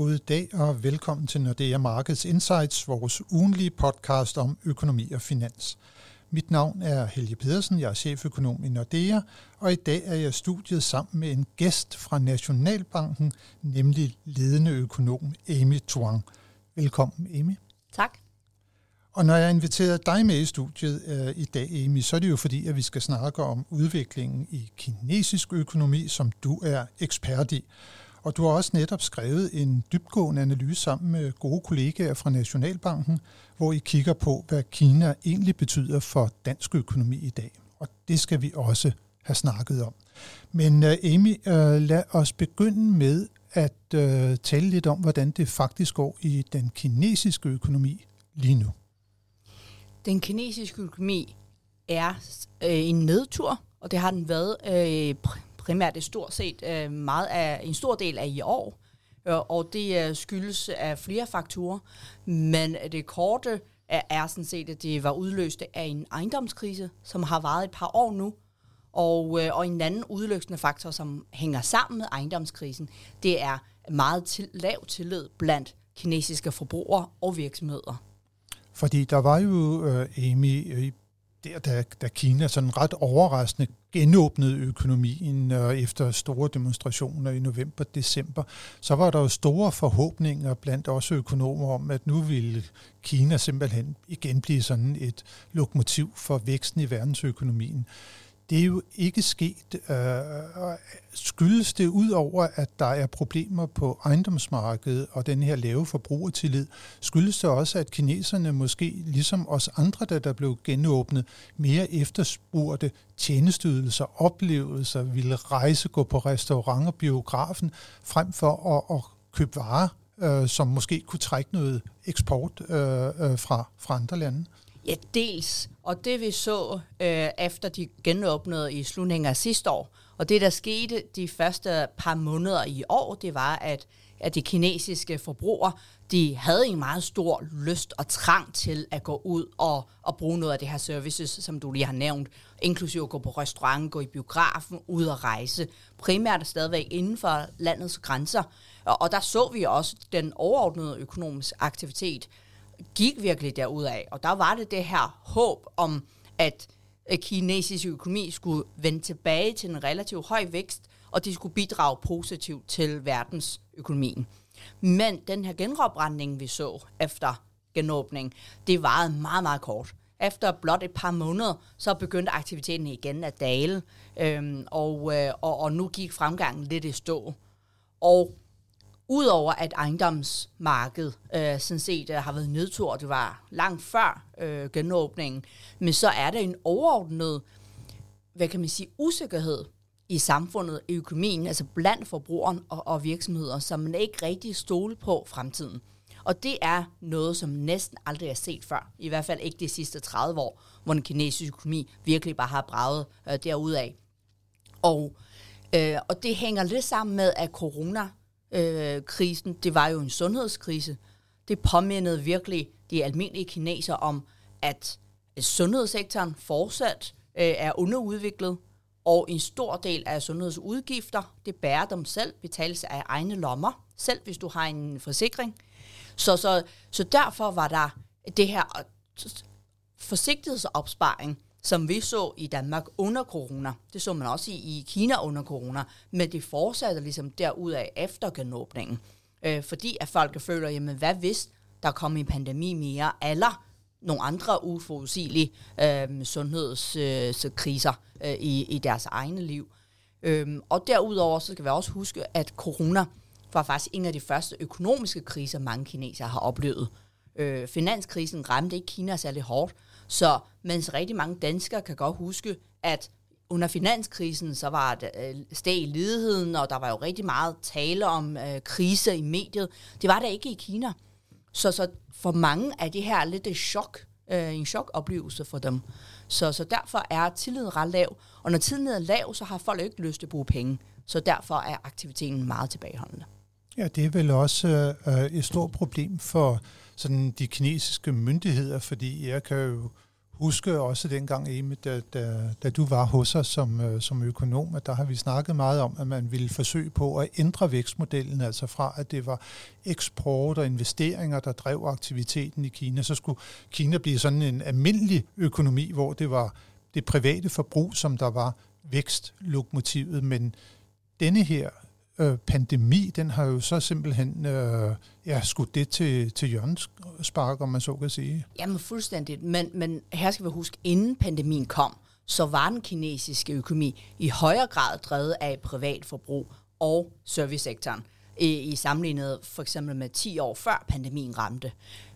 God dag og velkommen til Nordea Markets Insights, vores ugenlige podcast om økonomi og finans. Mit navn er Helge Pedersen, jeg er cheføkonom i Nordea, og i dag er jeg studiet sammen med en gæst fra Nationalbanken, nemlig ledende økonom Amy Tuang. Velkommen, Amy. Tak. Og når jeg inviterer dig med i studiet øh, i dag, Amy, så er det jo fordi, at vi skal snakke om udviklingen i kinesisk økonomi, som du er ekspert i. Og du har også netop skrevet en dybgående analyse sammen med gode kollegaer fra Nationalbanken, hvor I kigger på, hvad Kina egentlig betyder for dansk økonomi i dag. Og det skal vi også have snakket om. Men uh, Amy, uh, lad os begynde med at uh, tale lidt om, hvordan det faktisk går i den kinesiske økonomi lige nu. Den kinesiske økonomi er øh, en nedtur, og det har den været øh, primært det stort set øh, meget af en stor del af i år. Øh, og det øh, skyldes af flere faktorer, men det korte er, er sådan set, at det var udløst af en ejendomskrise, som har varet et par år nu, og, øh, og en anden udløsende faktor, som hænger sammen med ejendomskrisen, det er meget til, lav tillid blandt kinesiske forbrugere og virksomheder. Fordi der var jo, øh, Amy, øh, der da, da Kina sådan ret overraskende genåbnede økonomien øh, efter store demonstrationer i november-december, så var der jo store forhåbninger blandt også økonomer om, at nu ville Kina simpelthen igen blive sådan et lokomotiv for væksten i verdensøkonomien. Det er jo ikke sket. Øh, skyldes det ud over, at der er problemer på ejendomsmarkedet og den her lave forbrugertillid, skyldes det også, at kineserne måske, ligesom os andre, der der blev genåbnet, mere efterspurgte tjenesteydelser, oplevelser, ville rejse, gå på restaurant og biografen, frem for at, at købe varer, øh, som måske kunne trække noget eksport øh, øh, fra, fra andre lande? Ja, dels. Og det vi så øh, efter de genåbnede i slutningen af sidste år, og det der skete de første par måneder i år, det var, at, at de kinesiske forbrugere, de havde en meget stor lyst og trang til at gå ud og, og bruge noget af det her services, som du lige har nævnt, inklusive at gå på restaurant, gå i biografen, ud og rejse, primært stadigvæk inden for landets grænser. Og, og der så vi også den overordnede økonomiske aktivitet, gik virkelig derudad. Og der var det det her håb om, at kinesisk økonomi skulle vende tilbage til en relativt høj vækst, og de skulle bidrage positivt til verdensøkonomien. Men den her genopretning, vi så efter genåbning, det varede meget, meget kort. Efter blot et par måneder, så begyndte aktiviteten igen at dale, øhm, og, øh, og, og nu gik fremgangen lidt i stå. Og Udover at ejendomsmarkedet øh, sådan set øh, har været nedtur, det var langt før øh, genåbningen, men så er der en overordnet, hvad kan man sige, usikkerhed i samfundet, i økonomien, altså blandt forbrugeren og, og virksomheder, som man ikke rigtig stole på fremtiden. Og det er noget, som næsten aldrig er set før. I hvert fald ikke de sidste 30 år, hvor den kinesiske økonomi virkelig bare har braget øh, derudad. Og, øh, og det hænger lidt sammen med, at corona øh, krisen, det var jo en sundhedskrise. Det påmindede virkelig de almindelige kinesere om, at øh, sundhedssektoren fortsat øh, er underudviklet, og en stor del af sundhedsudgifter, det bærer dem selv, betales af egne lommer, selv hvis du har en forsikring. Så, så, så derfor var der det her øh, forsigtighedsopsparing, som vi så i Danmark under corona. Det så man også i, i Kina under corona, men det fortsatte ligesom derudad efter genåbningen. Øh, fordi at folk føler, jamen hvad hvis der kom en pandemi mere, eller nogle andre uforudsigelige øh, sundhedskriser øh, øh, i, i deres egne liv. Øh, og derudover så skal vi også huske, at corona var faktisk en af de første økonomiske kriser, mange kinesere har oplevet. Øh, finanskrisen ramte ikke Kina særlig hårdt, så mens rigtig mange danskere kan godt huske, at under finanskrisen, så var det øh, steg i ledigheden, og der var jo rigtig meget tale om øh, kriser i mediet. Det var der ikke i Kina. Så, så for mange er det her lidt et chok, øh, en chokoplevelse for dem. Så, så derfor er tilliden ret lav. Og når tilliden er lav, så har folk ikke lyst til at bruge penge. Så derfor er aktiviteten meget tilbageholdende. Ja, det er vel også øh, et stort problem for sådan de kinesiske myndigheder, fordi jeg kan jo huske også dengang, Amy, da, da, da du var hos os som, øh, som økonom, at der har vi snakket meget om, at man ville forsøge på at ændre vækstmodellen, altså fra at det var eksport og investeringer, der drev aktiviteten i Kina, så skulle Kina blive sådan en almindelig økonomi, hvor det var det private forbrug, som der var vækstlokomotivet, men denne her øh, pandemi, den har jo så simpelthen øh, ja, skudt det til, til Jørgens spark, om man så kan sige. Jamen fuldstændigt, men, men her skal vi huske, inden pandemien kom, så var den kinesiske økonomi i højere grad drevet af privat forbrug og servicesektoren i, i sammenlignet for eksempel med 10 år før pandemien ramte.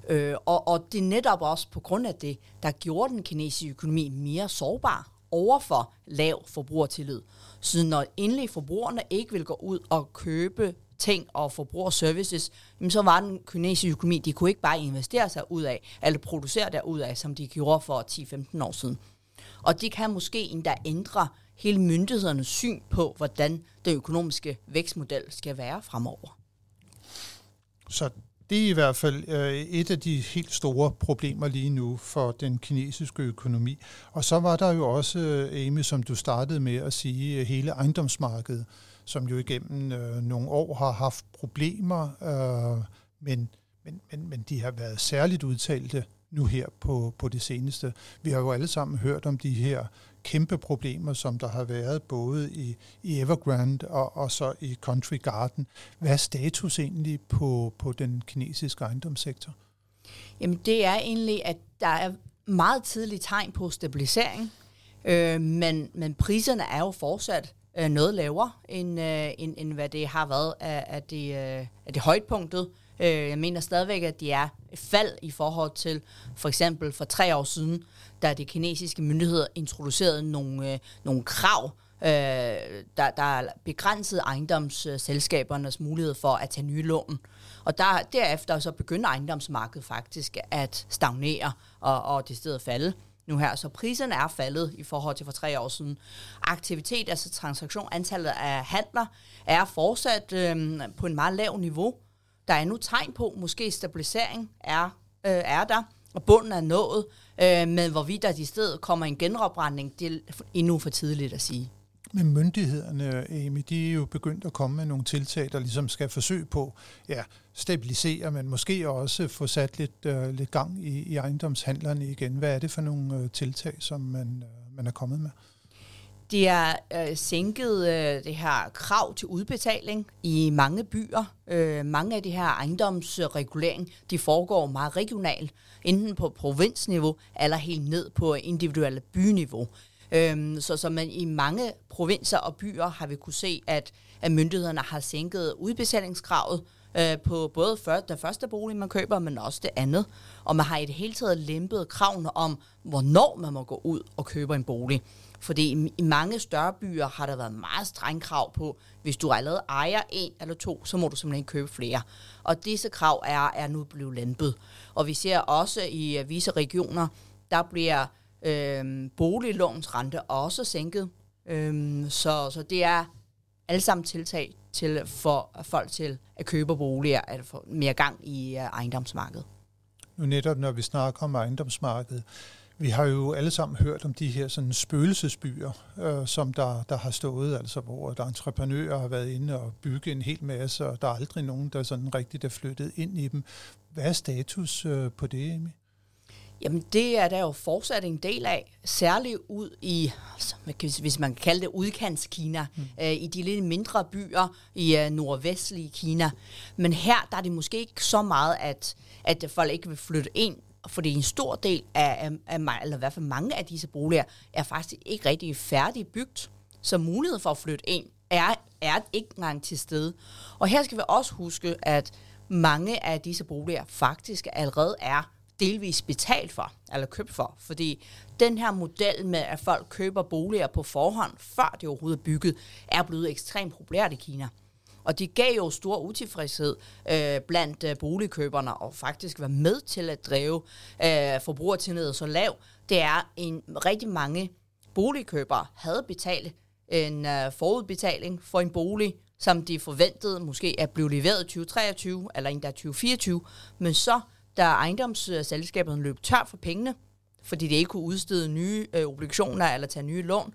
Øh, og, og det er netop også på grund af det, der gjorde den kinesiske økonomi mere sårbar overfor lav forbrugertillid. Så når endelig forbrugerne ikke vil gå ud og købe ting og forbrugerservices, så var den kinesiske økonomi, de kunne ikke bare investere sig ud af, eller producere derud af, som de gjorde for 10-15 år siden. Og det kan måske endda ændre hele myndighedernes syn på, hvordan den økonomiske vækstmodel skal være fremover. Så det er i hvert fald øh, et af de helt store problemer lige nu for den kinesiske økonomi. Og så var der jo også, øh, Amy, som du startede med at sige, øh, hele ejendomsmarkedet, som jo igennem øh, nogle år har haft problemer, øh, men, men, men, men de har været særligt udtalte nu her på, på det seneste. Vi har jo alle sammen hørt om de her kæmpe problemer, som der har været både i, i Evergrande og, og så i Country Garden. Hvad er status egentlig på, på den kinesiske ejendomssektor? Jamen det er egentlig, at der er meget tidlige tegn på stabilisering, øh, men, men priserne er jo fortsat øh, noget lavere, end, øh, end, end hvad det har været af, af, det, øh, af det højdepunktet. Øh, Øh, jeg mener stadigvæk, at de er et fald i forhold til for eksempel for tre år siden, da de kinesiske myndigheder introducerede nogle, øh, nogle krav, øh, der, der begrænsede ejendomsselskabernes mulighed for at tage nye lån. Og der, derefter så begyndte ejendomsmarkedet faktisk at stagnere og, og det stedet falde nu her. Så priserne er faldet i forhold til for tre år siden. Aktivitet, altså transaktion, antallet af handler, er fortsat øh, på en meget lav niveau. Der er nu tegn på, måske stabilisering er, øh, er der, og bunden er nået, øh, men hvorvidt der i stedet kommer en genopretning, det er endnu for tidligt at sige. Men myndighederne, Amy, de er jo begyndt at komme med nogle tiltag, der ligesom skal forsøge på ja, stabilisere, men måske også få sat lidt, øh, lidt gang i, i ejendomshandlerne igen. Hvad er det for nogle øh, tiltag, som man, øh, man er kommet med? Det er øh, sænket øh, det her krav til udbetaling i mange byer. Øh, mange af de her ejendomsregulering, de foregår meget regionalt, enten på provinsniveau eller helt ned på individuelle byniveau. Øh, så, som man i mange provinser og byer har vi kunne se, at, at myndighederne har sænket udbetalingskravet øh, på både for, den første bolig, man køber, men også det andet. Og man har i det hele taget lempet kravene om, hvornår man må gå ud og købe en bolig. Fordi i mange større byer har der været meget streng krav på, hvis du allerede ejer en eller to, så må du simpelthen købe flere. Og disse krav er, er nu blevet lempet. Og vi ser også i visse regioner, der bliver øh, boliglånsrente også sænket. Øh, så, så det er alle sammen tiltag til for folk til at købe boliger, at få mere gang i øh, ejendomsmarkedet. Nu netop, når vi snakker om ejendomsmarkedet, vi har jo alle sammen hørt om de her sådan spøgelsesbyer, øh, som der, der har stået, altså hvor der entreprenører har været inde og bygge en hel masse, og der er aldrig nogen, der sådan rigtigt er flyttet ind i dem. Hvad er status øh, på det, Amy? Jamen det er der jo fortsat en del af, særligt ud i, altså, hvis man kan kalde det udkants-Kina, mm. øh, i de lidt mindre byer i øh, nordvestlige Kina. Men her der er det måske ikke så meget, at, at folk ikke vil flytte ind fordi en stor del af, af, af eller i hvert fald mange af disse boliger, er faktisk ikke rigtig færdigbygget, så mulighed for at flytte ind er, er ikke engang til stede. Og her skal vi også huske, at mange af disse boliger faktisk allerede er delvis betalt for, eller købt for, fordi den her model med, at folk køber boliger på forhånd, før det overhovedet er bygget, er blevet ekstremt populært i Kina. Og det gav jo stor utilfredshed øh, blandt øh, boligkøberne, og faktisk var med til at drive øh, forbrugertilliden så lav. Det er en rigtig mange boligkøbere havde betalt en øh, forudbetaling for en bolig, som de forventede måske at blive leveret i 2023 eller endda 2024, men så da ejendomsselskaberne løb tør for pengene, fordi de ikke kunne udstede nye øh, obligationer eller tage nye lån,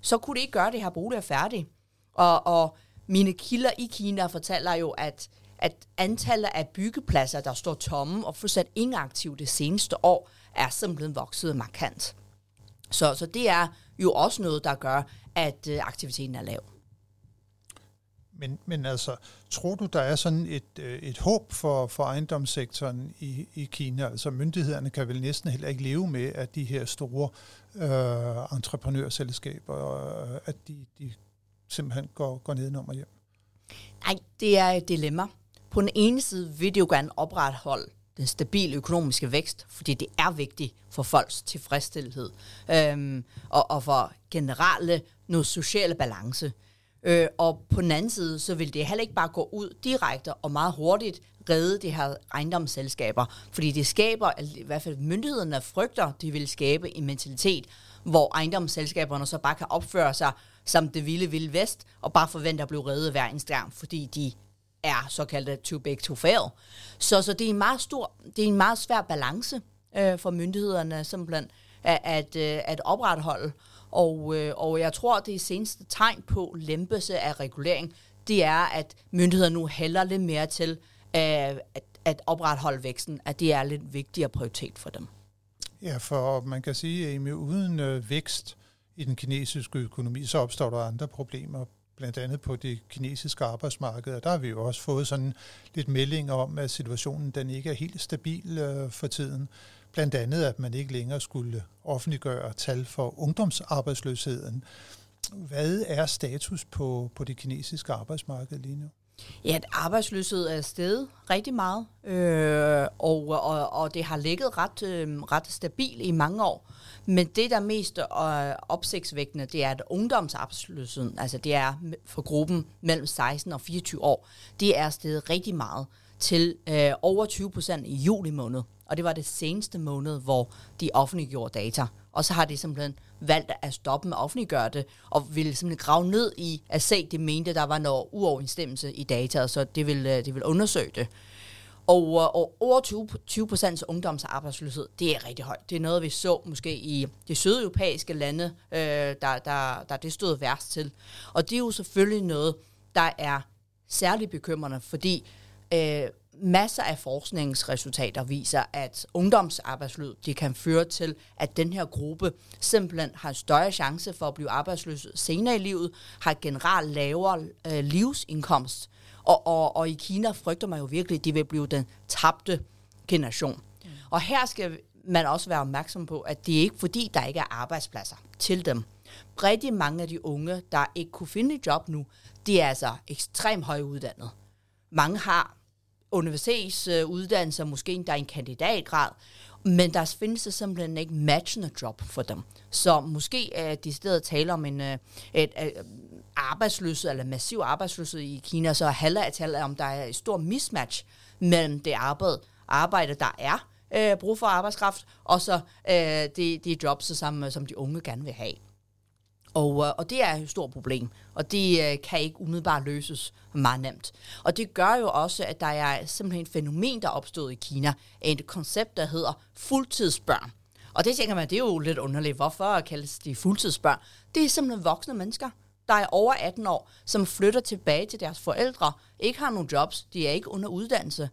så kunne de ikke gøre det her bolig færdig. Og, og mine kilder i Kina fortæller jo, at, at antallet af byggepladser, der står tomme og fortsat inaktive det seneste år, er simpelthen vokset markant. Så, så det er jo også noget, der gør, at øh, aktiviteten er lav. Men, men altså, tror du, der er sådan et, øh, et håb for, for ejendomssektoren i, i Kina? Altså, myndighederne kan vel næsten heller ikke leve med, at de her store øh, entreprenørselskaber, øh, at de, de simpelthen går, går nedenom og hjem? Nej, det er et dilemma. På den ene side vil det jo gerne opretholde den stabile økonomiske vækst, fordi det er vigtigt for folks tilfredsstilhed øhm, og, og for generelle noget sociale balance. Øh, og på den anden side, så vil det heller ikke bare gå ud direkte og meget hurtigt redde de her ejendomsselskaber, fordi det skaber, i hvert fald myndighederne frygter, de vil skabe en mentalitet, hvor ejendomsselskaberne så bare kan opføre sig som det vilde vilde vest, og bare forventer at blive reddet hver eneste gang, fordi de er såkaldte too big to fail. Så, så det, er en meget stor, det er en meget svær balance øh, for myndighederne simpelthen at, at, øh, at opretholde. Og, øh, og jeg tror, det seneste tegn på lempelse af regulering, det er, at myndighederne nu hælder lidt mere til øh, at, at opretholde væksten, at det er lidt vigtigere prioritet for dem. Ja, for man kan sige, at uden øh, vækst i den kinesiske økonomi, så opstår der andre problemer blandt andet på det kinesiske arbejdsmarked, og der har vi jo også fået sådan lidt meldinger om, at situationen den ikke er helt stabil øh, for tiden. Blandt andet, at man ikke længere skulle offentliggøre tal for ungdomsarbejdsløsheden. Hvad er status på, på det kinesiske arbejdsmarked lige nu? Ja, at arbejdsløshed er steget rigtig meget, øh, og, og, og det har ligget ret, øh, ret stabilt i mange år. Men det, der er mest øh, opsigtsvækkende, det er, at ungdomsarbejdsløsheden, altså det er for gruppen mellem 16 og 24 år, det er steget rigtig meget til øh, over 20 procent i juli måned. Og det var det seneste måned, hvor de offentliggjorde data. Og så har de simpelthen valgt at stoppe med at offentliggøre det, og ville simpelthen grave ned i at se, det mente, der var noget uoverensstemmelse i data, så det vil, øh, det vil undersøge det. Og, øh, og over 20, 20 procents ungdomsarbejdsløshed, det er rigtig højt. Det er noget, vi så måske i de sydeuropæiske lande, øh, der, der, der det stod værst til. Og det er jo selvfølgelig noget, der er særligt bekymrende, fordi øh, masser af forskningsresultater viser, at ungdomsarbejdsløshed det kan føre til, at den her gruppe simpelthen har større chance for at blive arbejdsløs senere i livet, har generelt lavere øh, livsindkomst, og, og, og i Kina frygter man jo virkelig, at de vil blive den tabte generation. Mm. Og her skal man også være opmærksom på, at det er ikke fordi, der ikke er arbejdspladser til dem. Rigtig mange af de unge, der ikke kunne finde et job nu, de er altså ekstremt højuddannet. Mange har universitetsuddannelser, øh, måske endda en kandidatgrad, men der findes der simpelthen ikke matchende job for dem. Så måske er de stedet tale om en, øh, et, et, arbejdsløshed, eller massiv arbejdsløshed i Kina, så handler at tale om der er et stort mismatch mellem det arbejde, arbejde der er øh, brug for arbejdskraft, og så øh, det, det jobs, som, som de unge gerne vil have. Og, øh, og det er et stort problem, og det øh, kan ikke umiddelbart løses meget nemt. Og det gør jo også, at der er simpelthen et fænomen, der er opstået i Kina, et koncept, der hedder fuldtidsbørn. Og det tænker man, det er jo lidt underligt. Hvorfor kaldes de fuldtidsbørn? Det er simpelthen voksne mennesker, der er over 18 år, som flytter tilbage til deres forældre, ikke har nogen jobs, de er ikke under uddannelse.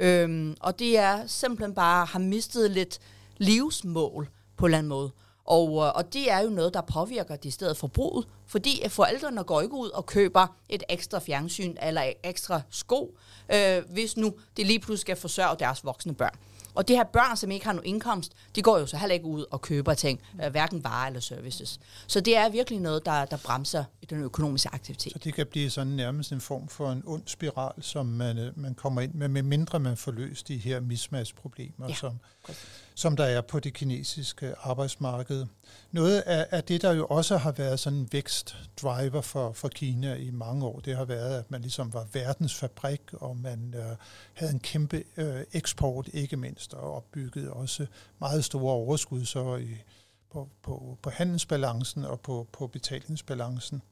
Øhm, og det er simpelthen bare har mistet lidt livsmål på en eller anden måde. Og, øh, og det er jo noget, der påvirker det stedet forbruget, fordi forældrene går ikke ud og køber et ekstra fjernsyn eller ekstra sko, øh, hvis nu det lige pludselig skal forsørge deres voksne børn. Og de her børn, som ikke har nogen indkomst, de går jo så heller ikke ud og køber ting, øh, hverken varer eller services. Så det er virkelig noget, der, der bremser den økonomiske aktivitet. Så det kan blive sådan nærmest en form for en ond spiral, som man, øh, man kommer ind med, med mindre man får løst de her mismatch-problemer, ja, som, som der er på det kinesiske arbejdsmarked. Noget af, af det, der jo også har været sådan en vækstdriver for, for Kina i mange år, det har været, at man ligesom var verdens fabrik, og man øh, havde en kæmpe øh, eksport, ikke mindst, og opbyggede også meget store overskud så i, på, på, på handelsbalancen og på, på betalingsbalancen.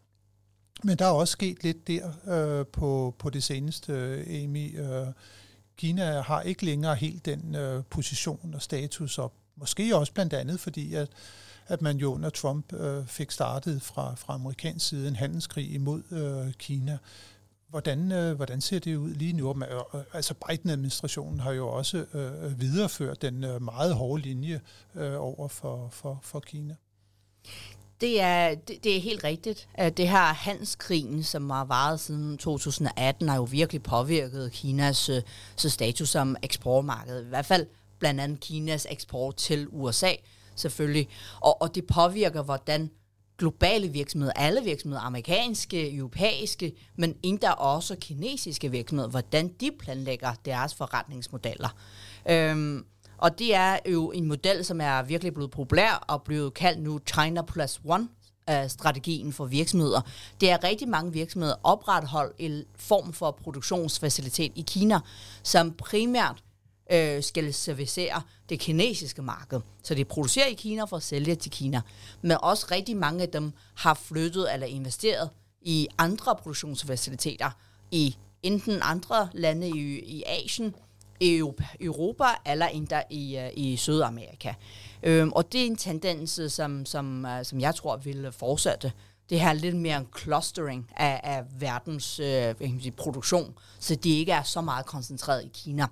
Men der er også sket lidt der øh, på, på det seneste, Amy. Øh, Kina har ikke længere helt den øh, position og status op måske også blandt andet, fordi at, at man jo under Trump øh, fik startet fra, fra amerikansk side en handelskrig imod øh, Kina. Hvordan, øh, hvordan ser det ud lige nu? Altså Biden-administrationen har jo også øh, videreført den øh, meget hårde linje øh, over for, for, for Kina. Det er, det, det er helt rigtigt. At det her handelskrigen, som har varet siden 2018, har jo virkelig påvirket Kinas øh, så status som eksportmarked. I hvert fald blandt andet Kinas eksport til USA selvfølgelig. Og, og det påvirker, hvordan globale virksomheder, alle virksomheder, amerikanske, europæiske, men endda også kinesiske virksomheder, hvordan de planlægger deres forretningsmodeller. Øhm, og det er jo en model, som er virkelig blevet populær og blevet kaldt nu China Plus One øh, strategien for virksomheder. Det er rigtig mange virksomheder opretholdt en form for produktionsfacilitet i Kina, som primært øh, skal servicere det kinesiske marked. Så de producerer i Kina for at sælge til Kina. Men også rigtig mange af dem har flyttet eller investeret i andre produktionsfaciliteter i enten andre lande i, i Asien, i Europa eller endda i, uh, i Sydamerika. Øhm, og det er en tendens, som, som, uh, som jeg tror vil fortsætte. Det her lidt mere en clustering af, af verdens uh, sige, produktion, så det ikke er så meget koncentreret i Kina.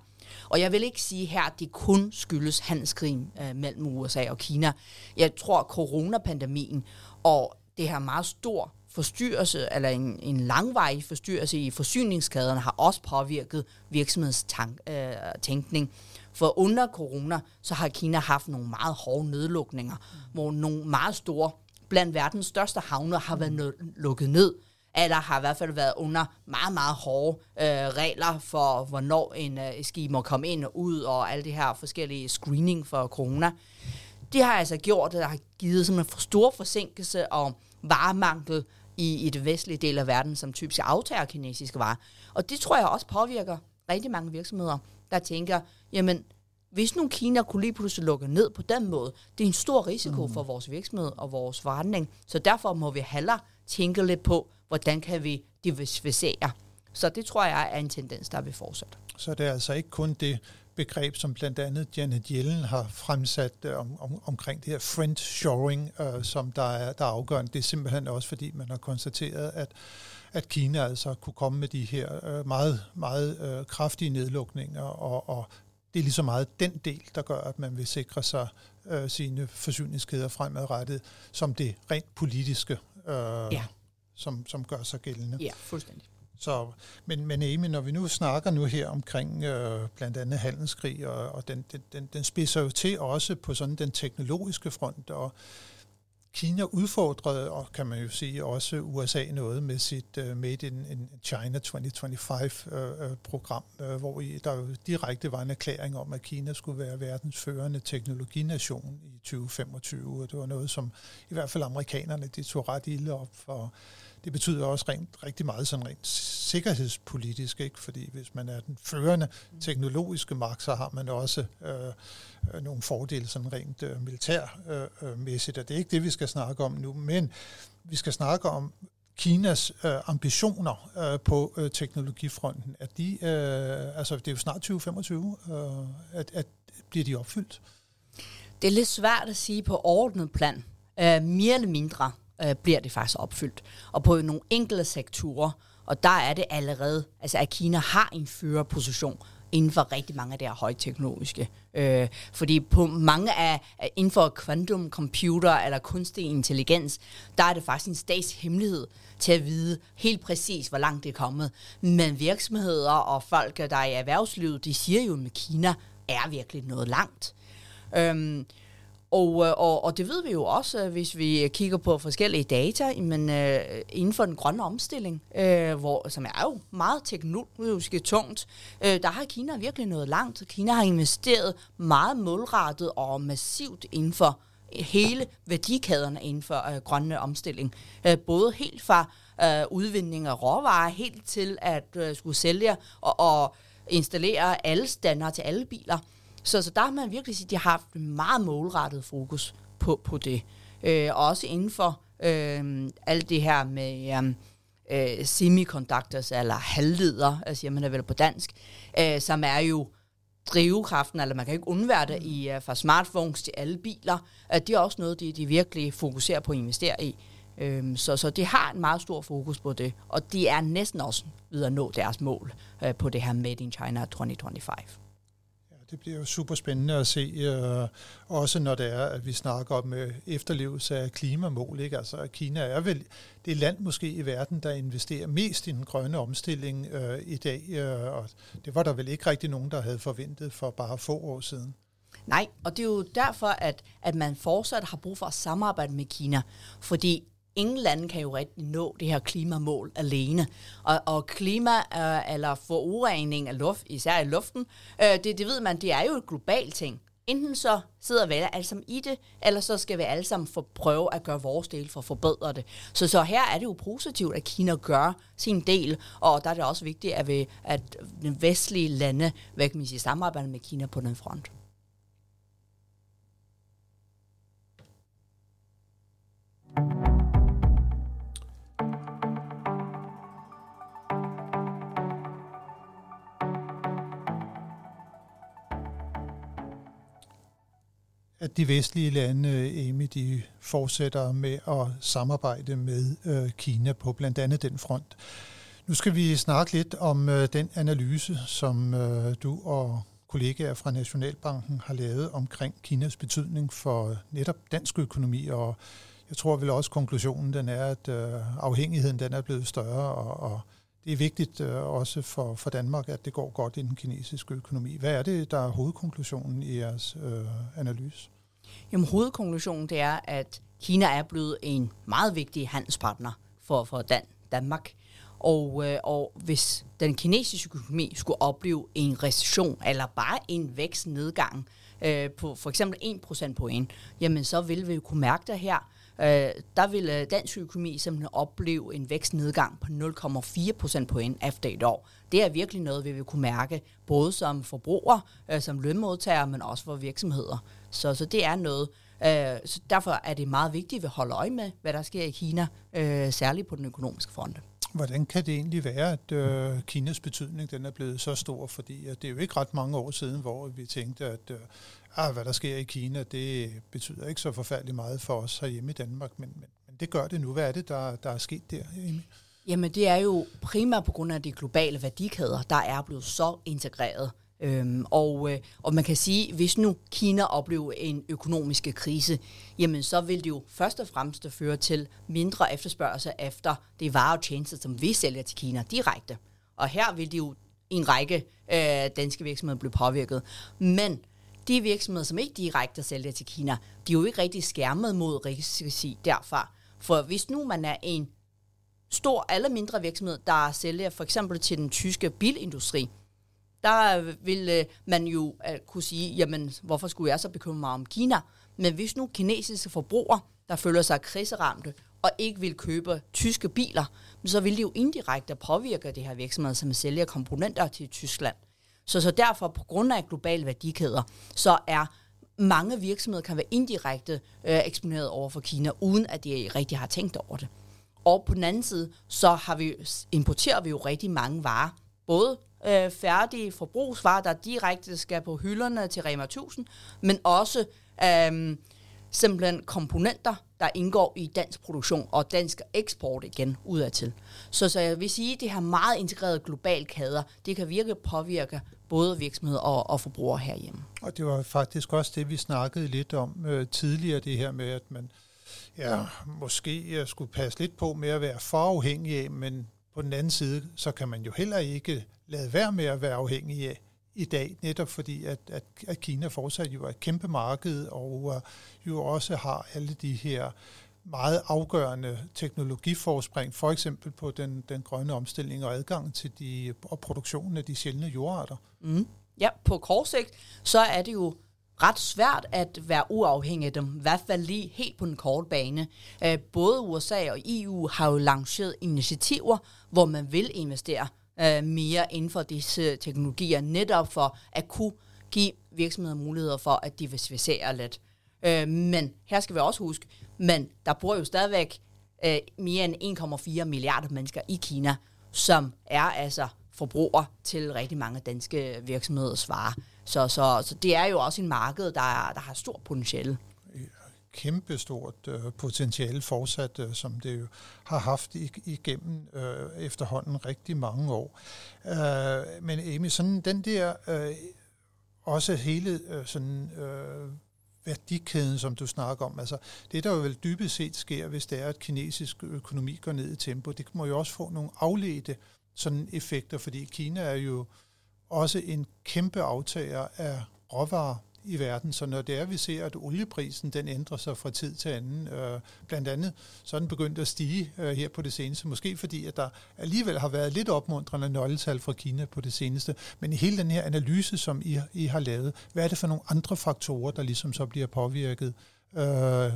Og jeg vil ikke sige her, at det kun skyldes handelskrigen uh, mellem USA og Kina. Jeg tror, at coronapandemien og det her meget stor forstyrrelse, eller en, en langvarig forstyrrelse i forsyningskæderne, har også påvirket virksomhedstænkning. Øh, For under corona, så har Kina haft nogle meget hårde nedlukninger, mm. hvor nogle meget store, blandt verdens største havne, har været lukket ned eller har i hvert fald været under meget, meget hårde øh, regler for, hvornår en øh, skib må komme ind og ud, og alle de her forskellige screening for corona. Det har altså gjort, at der har givet simpelthen for stor forsinkelse og varemangel i, i det vestlige del af verden, som typisk aftager kinesiske varer. Og det tror jeg også påvirker rigtig mange virksomheder, der tænker, jamen, hvis nu Kina kunne lige pludselig lukke ned på den måde, det er en stor risiko mm. for vores virksomhed og vores forretning. Så derfor må vi hellere tænke lidt på, hvordan kan vi diversificere. Så det tror jeg er en tendens, der vil fortsætte. Så det er altså ikke kun det begreb, som blandt andet Janet Yellen har fremsat øh, om, om, omkring det her friend shoring, øh, som der er, der er afgørende. Det er simpelthen også, fordi man har konstateret, at at Kina altså kunne komme med de her øh, meget, meget øh, kraftige nedlukninger, og, og det er lige så meget den del, der gør, at man vil sikre sig øh, sine forsyningskæder fremadrettet, som det rent politiske, øh, ja. som, som gør sig gældende. Ja, fuldstændig. Så, men, men Amy, når vi nu snakker nu her omkring øh, blandt andet handelskrig, og, og den, den, den, den spidser jo til også på sådan den teknologiske front, og Kina udfordrede, og kan man jo sige, også USA noget med sit uh, Made in, in China 2025-program, uh, uh, hvor i, der jo direkte var en erklæring om, at Kina skulle være verdens førende teknologination i 2025, og det var noget, som i hvert fald amerikanerne de tog ret ilde op for det betyder også rent, rigtig meget sådan rent sikkerhedspolitisk, ikke? fordi hvis man er den førende teknologiske magt, så har man også øh, øh nogle fordele sådan rent øh, militærmæssigt, øh, øh, og det er ikke det, vi skal snakke om nu, men vi skal snakke om Kinas øh, ambitioner øh, på øh, teknologifronten. At de, øh, altså det er jo snart 2025, øh, at, at bliver de opfyldt? Det er lidt svært at sige på ordnet plan. Øh, mere eller mindre øh, bliver det faktisk opfyldt. Og på nogle enkelte sektorer, og der er det allerede, altså at Kina har en førerposition inden for rigtig mange af de her højteknologiske. Øh, fordi på mange af, inden for quantum computer eller kunstig intelligens, der er det faktisk en statshemmelighed til at vide helt præcis, hvor langt det er kommet. Men virksomheder og folk, der er i erhvervslivet, de siger jo, at Kina er virkelig noget langt. Øhm, og, øh, og, og det ved vi jo også, øh, hvis vi kigger på forskellige data, men øh, inden for den grønne omstilling, øh, hvor, som er jo meget teknologisk tungt, øh, der har Kina virkelig noget langt. Kina har investeret meget målrettet og massivt inden for hele værdikæderne inden for øh, grønne omstilling. Øh, både helt fra øh, udvinding af råvarer, helt til at øh, skulle sælge og, og installere alle standarder til alle biler. Så, så der har man virkelig sige, at de har haft meget målrettet fokus på, på det. Øh, også inden for øh, alt det her med øh, øh semiconductors, eller halvleder, øh, siger man er vel på dansk, øh, som er jo drivkraften, eller man kan ikke undvære det i, uh, fra smartphones til alle biler. at det er også noget, de, de virkelig fokuserer på at investere i. Øhm, så, så det har en meget stor fokus på det, og de er næsten også ved at nå deres mål uh, på det her Made in China 2025 det bliver jo super spændende at se, øh, også når det er, at vi snakker om øh, efterlevelse af klimamål. Ikke? Altså, Kina er vel det land måske i verden, der investerer mest i den grønne omstilling øh, i dag, øh, og det var der vel ikke rigtig nogen, der havde forventet for bare få år siden. Nej, og det er jo derfor, at, at man fortsat har brug for at samarbejde med Kina, fordi ingen lande kan jo rigtig nå det her klimamål alene. Og, og klima øh, eller forurening af luft, især i luften, øh, det, det ved man, det er jo et globalt ting. Enten så sidder vi alle sammen i det, eller så skal vi alle sammen få prøve at gøre vores del for at forbedre det. Så, så her er det jo positivt, at Kina gør sin del, og der er det også vigtigt, at, vi, at den vestlige lande hvad kan man sige, samarbejder med Kina på den front. At de vestlige lande, øh, Amy, de fortsætter med at samarbejde med øh, Kina på blandt andet den front. Nu skal vi snakke lidt om øh, den analyse, som øh, du og kollegaer fra Nationalbanken har lavet omkring Kinas betydning for øh, netop dansk økonomi, og jeg tror vel også konklusionen den er, at øh, afhængigheden den er blevet større, og, og det er vigtigt øh, også for, for Danmark, at det går godt i den kinesiske økonomi. Hvad er det, der er hovedkonklusionen i jeres øh, analyse? Jamen, hovedkonklusionen det er, at Kina er blevet en meget vigtig handelspartner for, for Dan, Danmark. Og, øh, og hvis den kinesiske økonomi skulle opleve en recession, eller bare en vækstnedgang øh, på for eksempel 1% jamen så vil vi jo kunne mærke det her. Øh, der vil øh, dansk økonomi simpelthen opleve en vækstnedgang på 0,4 procent point efter et år. Det er virkelig noget, vi vil kunne mærke, både som forbruger, øh, som lønmodtagere, men også for virksomheder. Så, så det er noget. Øh, så derfor er det meget vigtigt, at vi holder øje med, hvad der sker i Kina, øh, særligt på den økonomiske front. Hvordan kan det egentlig være, at øh, Kinas betydning den er blevet så stor? Fordi at det er jo ikke ret mange år siden, hvor vi tænkte, at øh, ah, hvad der sker i Kina, det betyder ikke så forfærdeligt meget for os herhjemme i Danmark, men, men, men det gør det nu. Hvad er det, der, der er sket der, Amy? Jamen det er jo primært på grund af de globale værdikæder, der er blevet så integreret. Øhm, og, øh, og man kan sige, hvis nu Kina oplever en økonomisk krise, jamen så vil det jo først og fremmest føre til mindre efterspørgsel efter det varer og tjenester, som vi sælger til Kina direkte. Og her vil det jo en række øh, danske virksomheder blive påvirket. Men de virksomheder, som ikke direkte sælger til Kina, de er jo ikke rigtig skærmet mod risici derfra. For hvis nu man er en stor eller mindre virksomhed, der sælger for eksempel til den tyske bilindustri, der vil øh, man jo øh, kunne sige, jamen, hvorfor skulle jeg så bekymre mig om Kina? Men hvis nu kinesiske forbrugere, der føler sig kriseramte, og ikke vil købe tyske biler, så vil det jo indirekte påvirke det her virksomhed, som sælger komponenter til Tyskland. Så, så derfor, på grund af globale værdikæder, så er mange virksomheder kan være indirekte øh, eksponeret over for Kina, uden at de rigtig har tænkt over det. Og på den anden side, så har vi, importerer vi jo rigtig mange varer, både øh, færdige forbrugsvarer, der direkte skal på hylderne til Rema 1000, men også øh, simpelthen komponenter, der indgår i dansk produktion og dansk eksport igen udadtil. Så, så jeg vil sige, at det her meget integrerede globale kæder, det kan virkelig påvirke både virksomheder og, og forbrugere herhjemme. Og det var faktisk også det, vi snakkede lidt om øh, tidligere, det her med, at man ja, måske øh, skulle passe lidt på med at være for afhængig af, men på den anden side, så kan man jo heller ikke lade være med at være afhængig af i dag, netop fordi, at, at, at Kina fortsat jo er et kæmpe marked, og øh, jo også har alle de her meget afgørende teknologiforspring, for eksempel på den, den grønne omstilling og adgang til de, og produktionen af de sjældne jordarter. Mm. Ja, på kort sigt, så er det jo ret svært at være uafhængig af dem, i hvert fald lige helt på den korte bane. Øh, både USA og EU har jo lanceret initiativer, hvor man vil investere øh, mere inden for disse teknologier, netop for at kunne give virksomheder muligheder for at diversificere lidt. Øh, men her skal vi også huske, men der bor jo stadigvæk mere end 1,4 milliarder mennesker i Kina, som er altså forbruger til rigtig mange danske virksomheders varer. Så, så, så det er jo også en marked, der, er, der har stor potentiale kæmpestort øh, potentiale fortsat, øh, som det jo har haft igennem øh, efterhånden rigtig mange år. Øh, men Amy, sådan den der, øh, også hele øh, sådan, øh, værdikæden, som du snakker om, altså det der jo vel dybest set sker, hvis det er, at kinesisk økonomi går ned i tempo, det må jo også få nogle afledte sådan effekter, fordi Kina er jo også en kæmpe aftager af råvarer i verden. Så når det er, vi ser, at olieprisen den ændrer sig fra tid til anden, øh, blandt andet så er den begyndt at stige øh, her på det seneste, måske fordi, at der alligevel har været lidt opmuntrende nøgletal fra Kina på det seneste. Men i hele den her analyse, som I, I har lavet, hvad er det for nogle andre faktorer, der ligesom så bliver påvirket øh,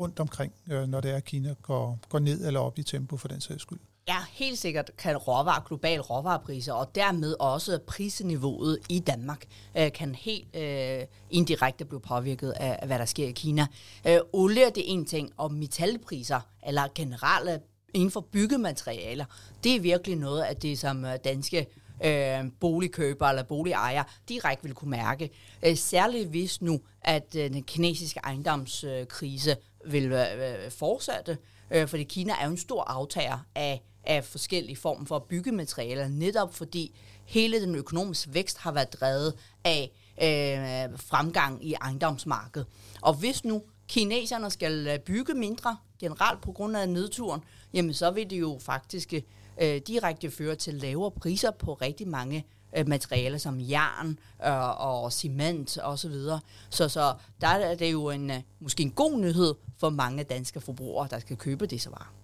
rundt omkring, øh, når det er, at Kina går, går ned eller op i tempo for den sags skyld? Ja, helt sikkert kan råvarer, globale råvarepriser, og dermed også prisniveauet i Danmark, øh, kan helt øh, indirekte blive påvirket af, hvad der sker i Kina. Øh, olie det er en ting, og metalpriser, eller generelle inden for byggematerialer, det er virkelig noget af det, som øh, danske øh, boligkøbere eller boligejere direkte vil kunne mærke. Øh, særligt hvis nu, at øh, den kinesiske ejendomskrise øh, vil øh, fortsætte, øh, fordi Kina er jo en stor aftager af af forskellige former for byggematerialer, netop fordi hele den økonomiske vækst har været drevet af øh, fremgang i ejendomsmarkedet. Og hvis nu kineserne skal øh, bygge mindre generelt på grund af nedturen, jamen så vil det jo faktisk øh, direkte føre til lavere priser på rigtig mange øh, materialer som jern øh, og cement og så videre. Så, så der er det jo en, øh, måske en god nyhed for mange danske forbrugere, der skal købe disse varer.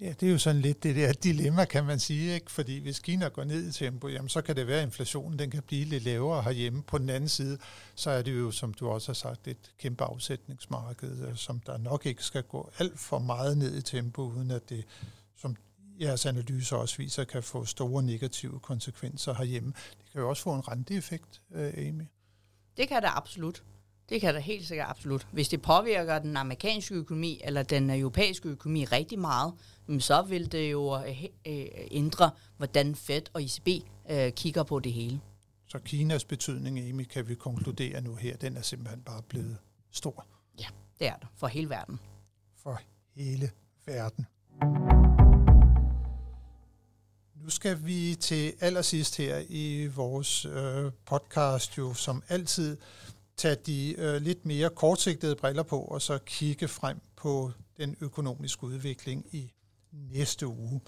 Ja, det er jo sådan lidt det der dilemma, kan man sige, ikke? fordi hvis Kina går ned i tempo, jamen, så kan det være, at inflationen den kan blive lidt lavere herhjemme. På den anden side, så er det jo, som du også har sagt, et kæmpe afsætningsmarked, øh, som der nok ikke skal gå alt for meget ned i tempo, uden at det, som jeres analyser også viser, kan få store negative konsekvenser herhjemme. Det kan jo også få en renteeffekt, øh, Amy. Det kan det absolut. Det kan det helt sikkert absolut. Hvis det påvirker den amerikanske økonomi eller den europæiske økonomi rigtig meget, så vil det jo øh, øh, ændre, hvordan Fed og ECB øh, kigger på det hele. Så Kinas betydning, Amy, kan vi konkludere nu her, den er simpelthen bare blevet stor. Ja, det er det. For hele verden. For hele verden. Nu skal vi til allersidst her i vores øh, podcast jo som altid tage de øh, lidt mere kortsigtede briller på, og så kigge frem på den økonomiske udvikling i næste uge.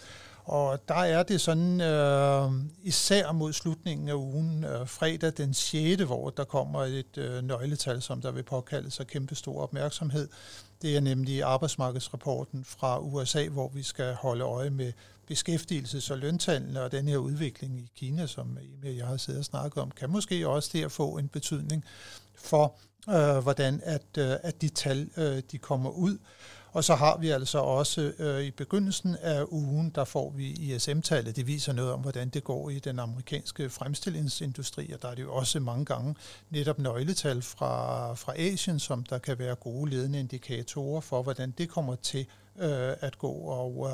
Og der er det sådan, øh, især mod slutningen af ugen, øh, fredag den 6., hvor der kommer et øh, nøgletal, som der vil påkalde sig kæmpe stor opmærksomhed. Det er nemlig arbejdsmarkedsrapporten fra USA, hvor vi skal holde øje med beskæftigelses- og løntallene, og den her udvikling i Kina, som jeg har siddet og snakket om, kan måske også der få en betydning for, øh, hvordan at, øh, at de tal øh, de kommer ud. Og så har vi altså også øh, i begyndelsen af ugen, der får vi ISM-tallet. Det viser noget om, hvordan det går i den amerikanske fremstillingsindustri, og der er det jo også mange gange netop nøgletal fra, fra Asien, som der kan være gode ledende indikatorer for, hvordan det kommer til øh, at gå. Og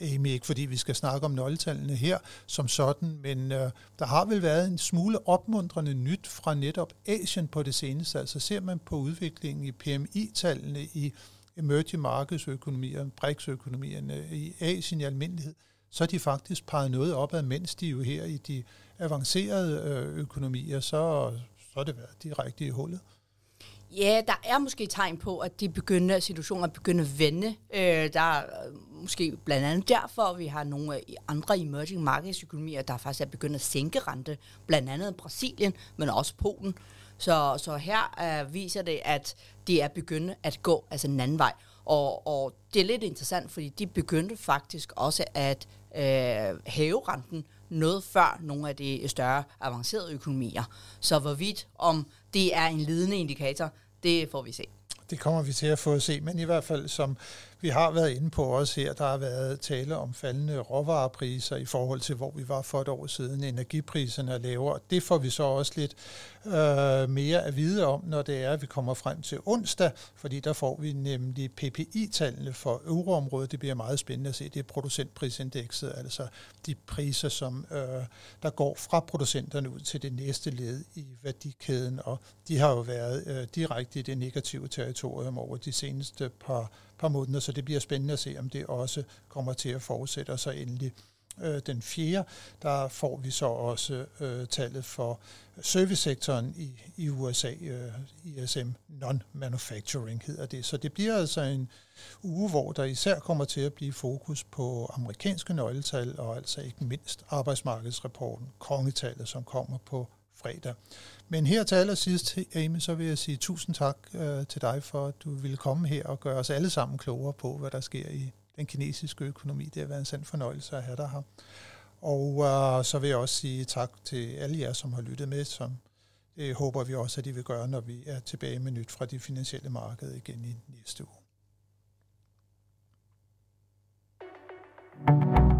øh, Amy, ikke fordi vi skal snakke om nøgletallene her som sådan, men øh, der har vel været en smule opmuntrende nyt fra netop Asien på det seneste. Altså ser man på udviklingen i PMI-tallene i emerging markedsøkonomier, BRICS-økonomierne i Asien i almindelighed, så er de faktisk peget noget opad, mens de jo her i de avancerede øh, økonomier, så, så er det været direkte i hullet. Ja, der er måske tegn på, at de begynder, situationer begynder at vende. Øh, der er øh, måske blandt andet derfor, at vi har nogle øh, andre emerging markets økonomier, der faktisk er begyndt at sænke rente. Blandt andet Brasilien, men også Polen. Så, så her uh, viser det, at de er begyndt at gå altså en anden vej. Og, og det er lidt interessant, fordi de begyndte faktisk også at øh, hæve renten noget før nogle af de større avancerede økonomier. Så hvorvidt om det er en ledende indikator, det får vi se. Det kommer vi til at få at se, men i hvert fald som vi har været inde på også her, der har været tale om faldende råvarepriser i forhold til, hvor vi var for et år siden. Energipriserne er lavere. Det får vi så også lidt øh, mere at vide om, når det er, at vi kommer frem til onsdag, fordi der får vi nemlig PPI-tallene for euroområdet. Det bliver meget spændende at se. Det er producentprisindekset, altså de priser, som øh, der går fra producenterne ud til det næste led i værdikæden, og de har jo været øh, direkte i det negative territorium over de seneste par, par måneder, så det bliver spændende at se, om det også kommer til at fortsætte, og så endelig øh, den fjerde, der får vi så også øh, tallet for servicesektoren i, i USA, øh, ISM Non-Manufacturing hedder det. Så det bliver altså en uge, hvor der især kommer til at blive fokus på amerikanske nøgletal, og altså ikke mindst arbejdsmarkedsrapporten, kongetallet, som kommer på fredag. Men her til allersidst, Amy, så vil jeg sige tusind tak øh, til dig for, at du ville komme her og gøre os alle sammen klogere på, hvad der sker i den kinesiske økonomi. Det har været en sand fornøjelse at have dig her. Og øh, så vil jeg også sige tak til alle jer, som har lyttet med, som det håber vi også, at de vil gøre, når vi er tilbage med nyt fra de finansielle marked igen i næste uge. thank you